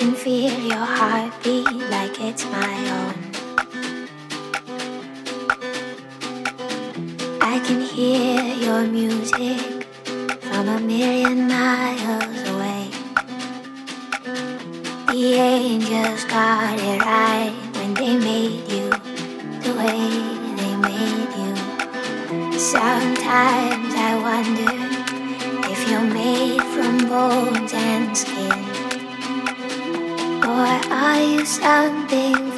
can feel your heartbeat like it's my own. I can hear your music from a million miles away. The angels got it right when they made you the way they made you. Sometimes I wonder if you're made from bones are you something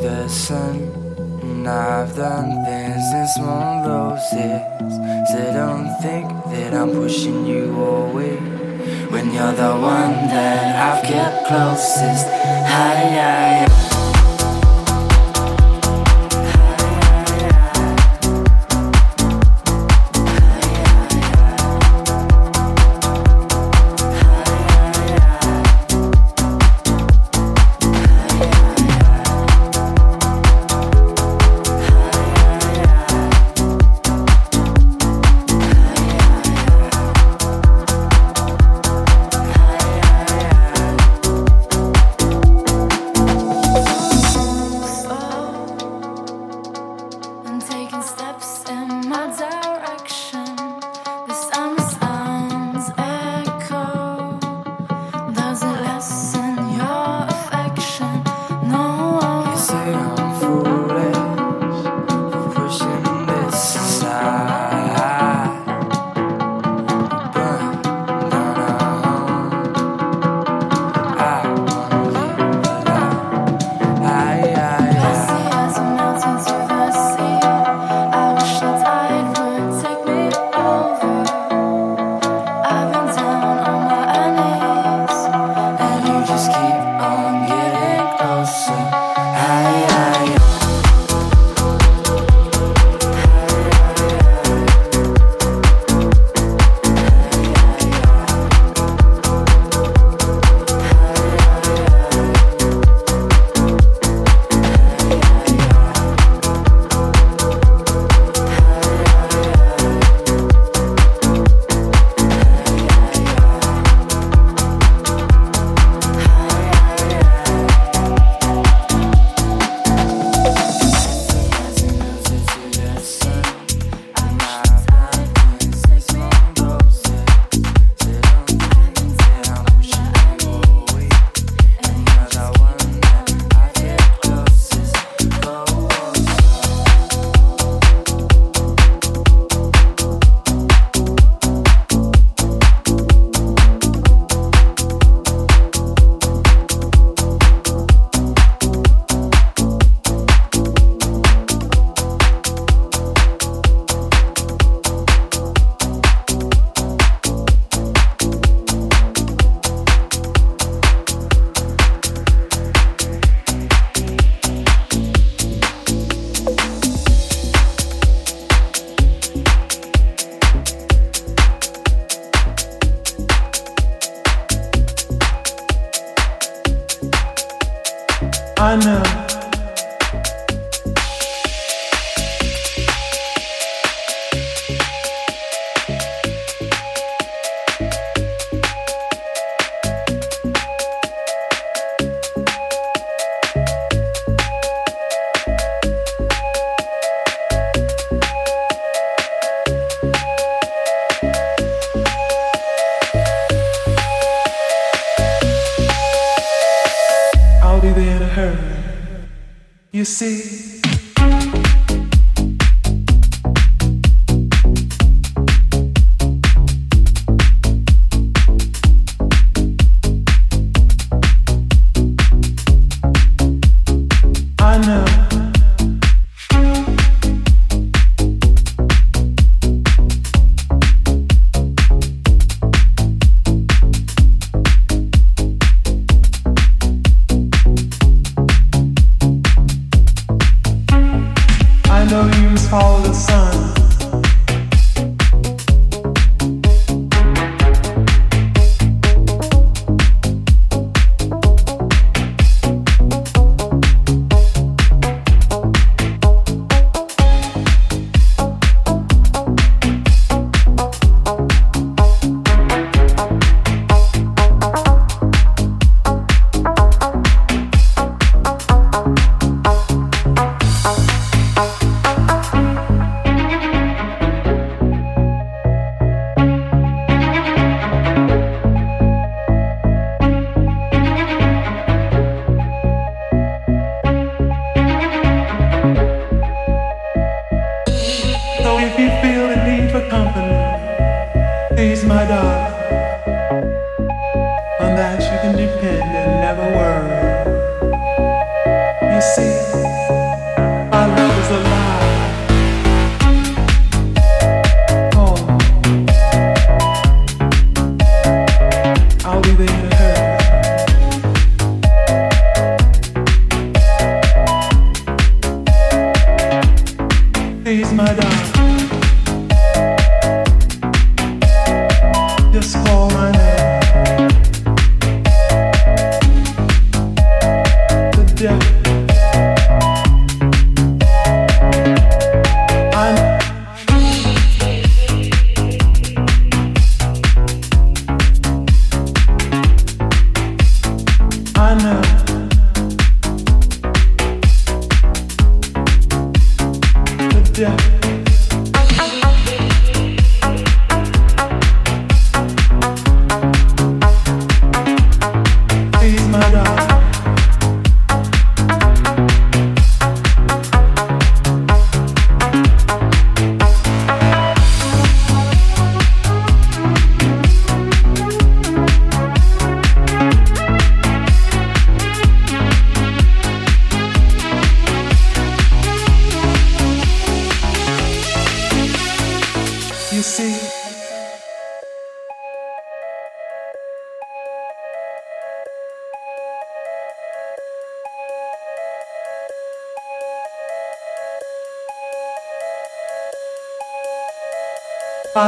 the sun. And I've done things in small doses So don't think that I'm pushing you away. When you're the one that I've kept closest. Hi, hi, hi.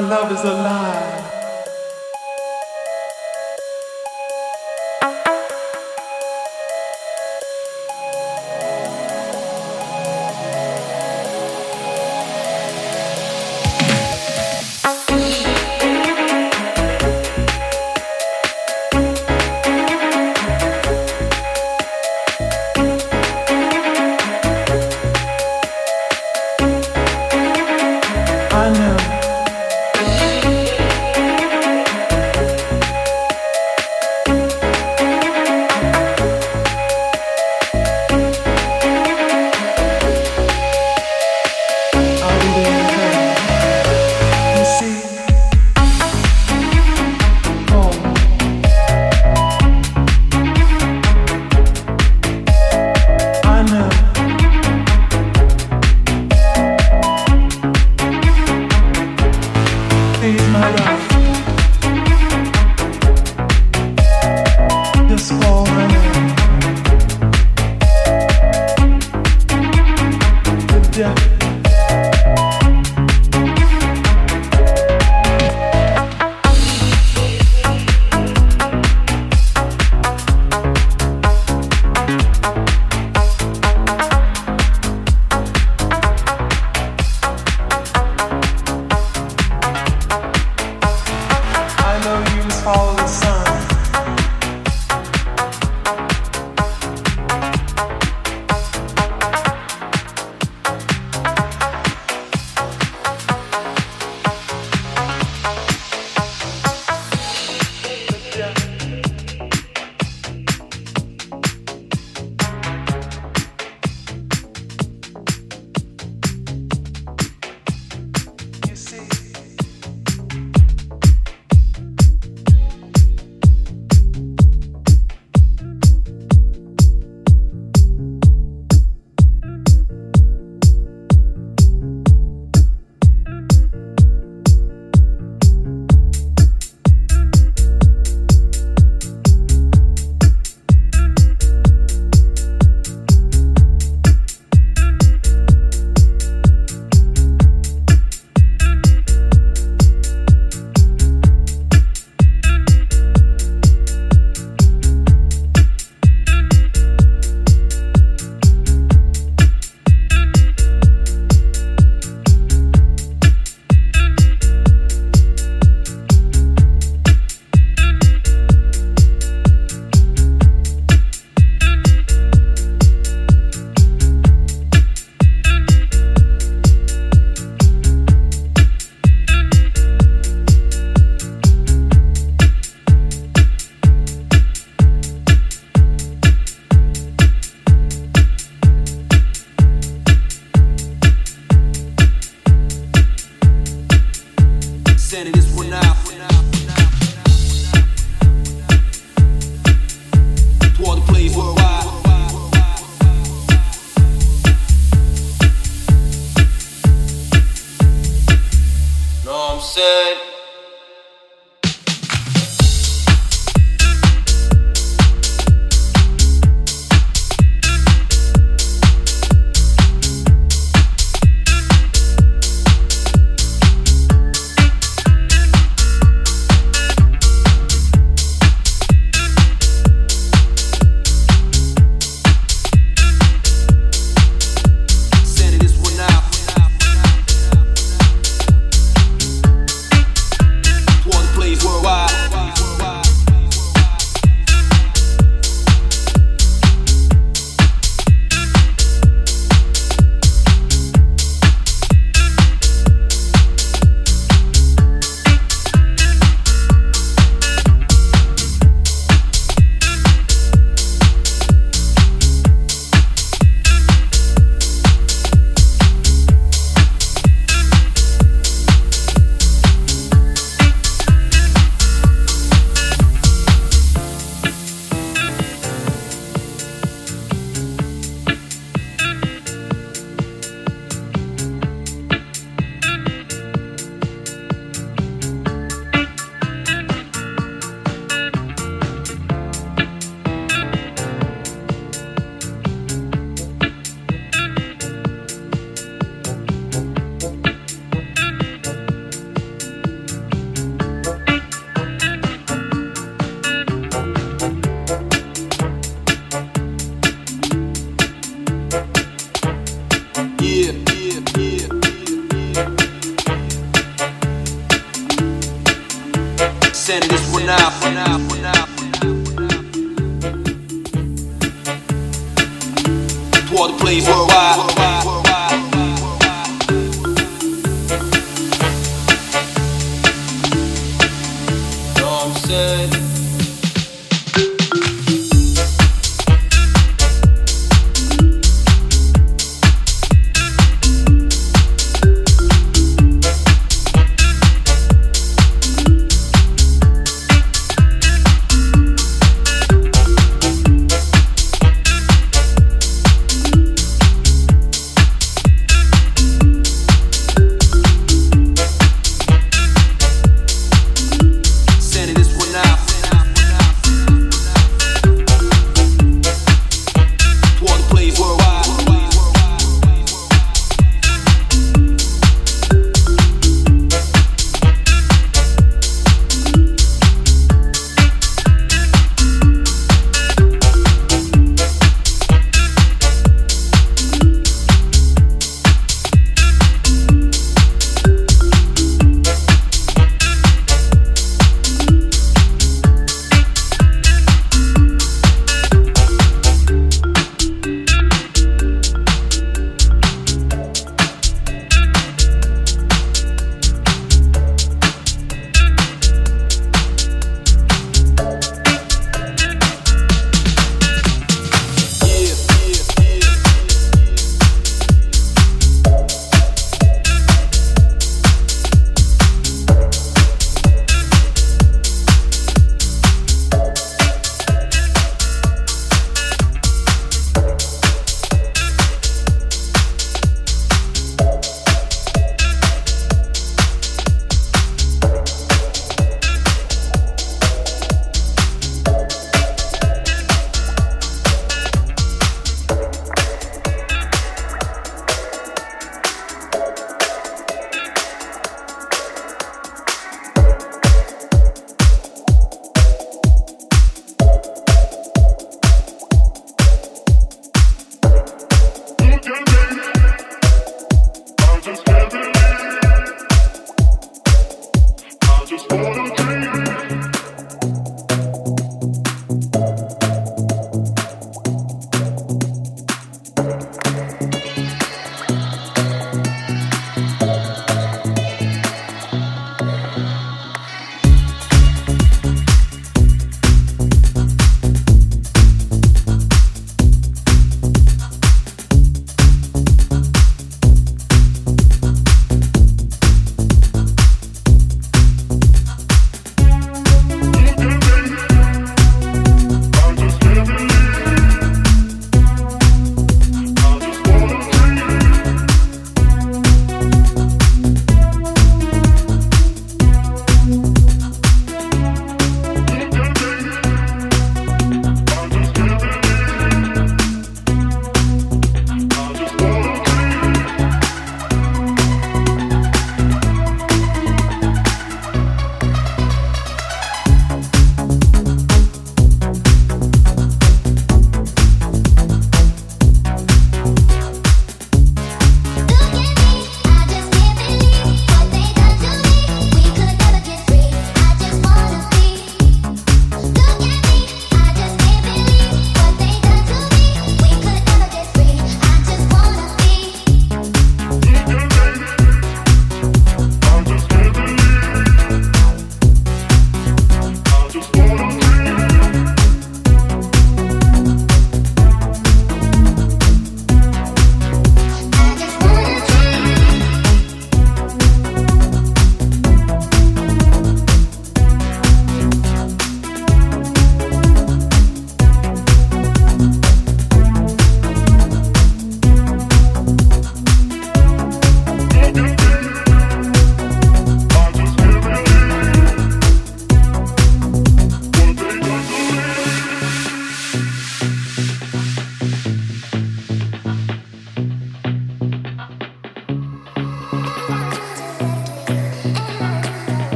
Love is alive.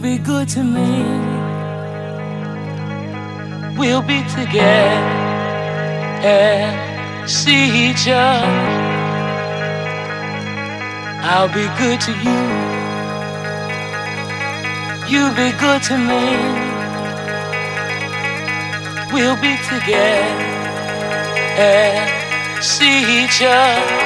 Be good to me, we'll be together, eh? See each other. I'll be good to you. You be good to me. We'll be together and see each other.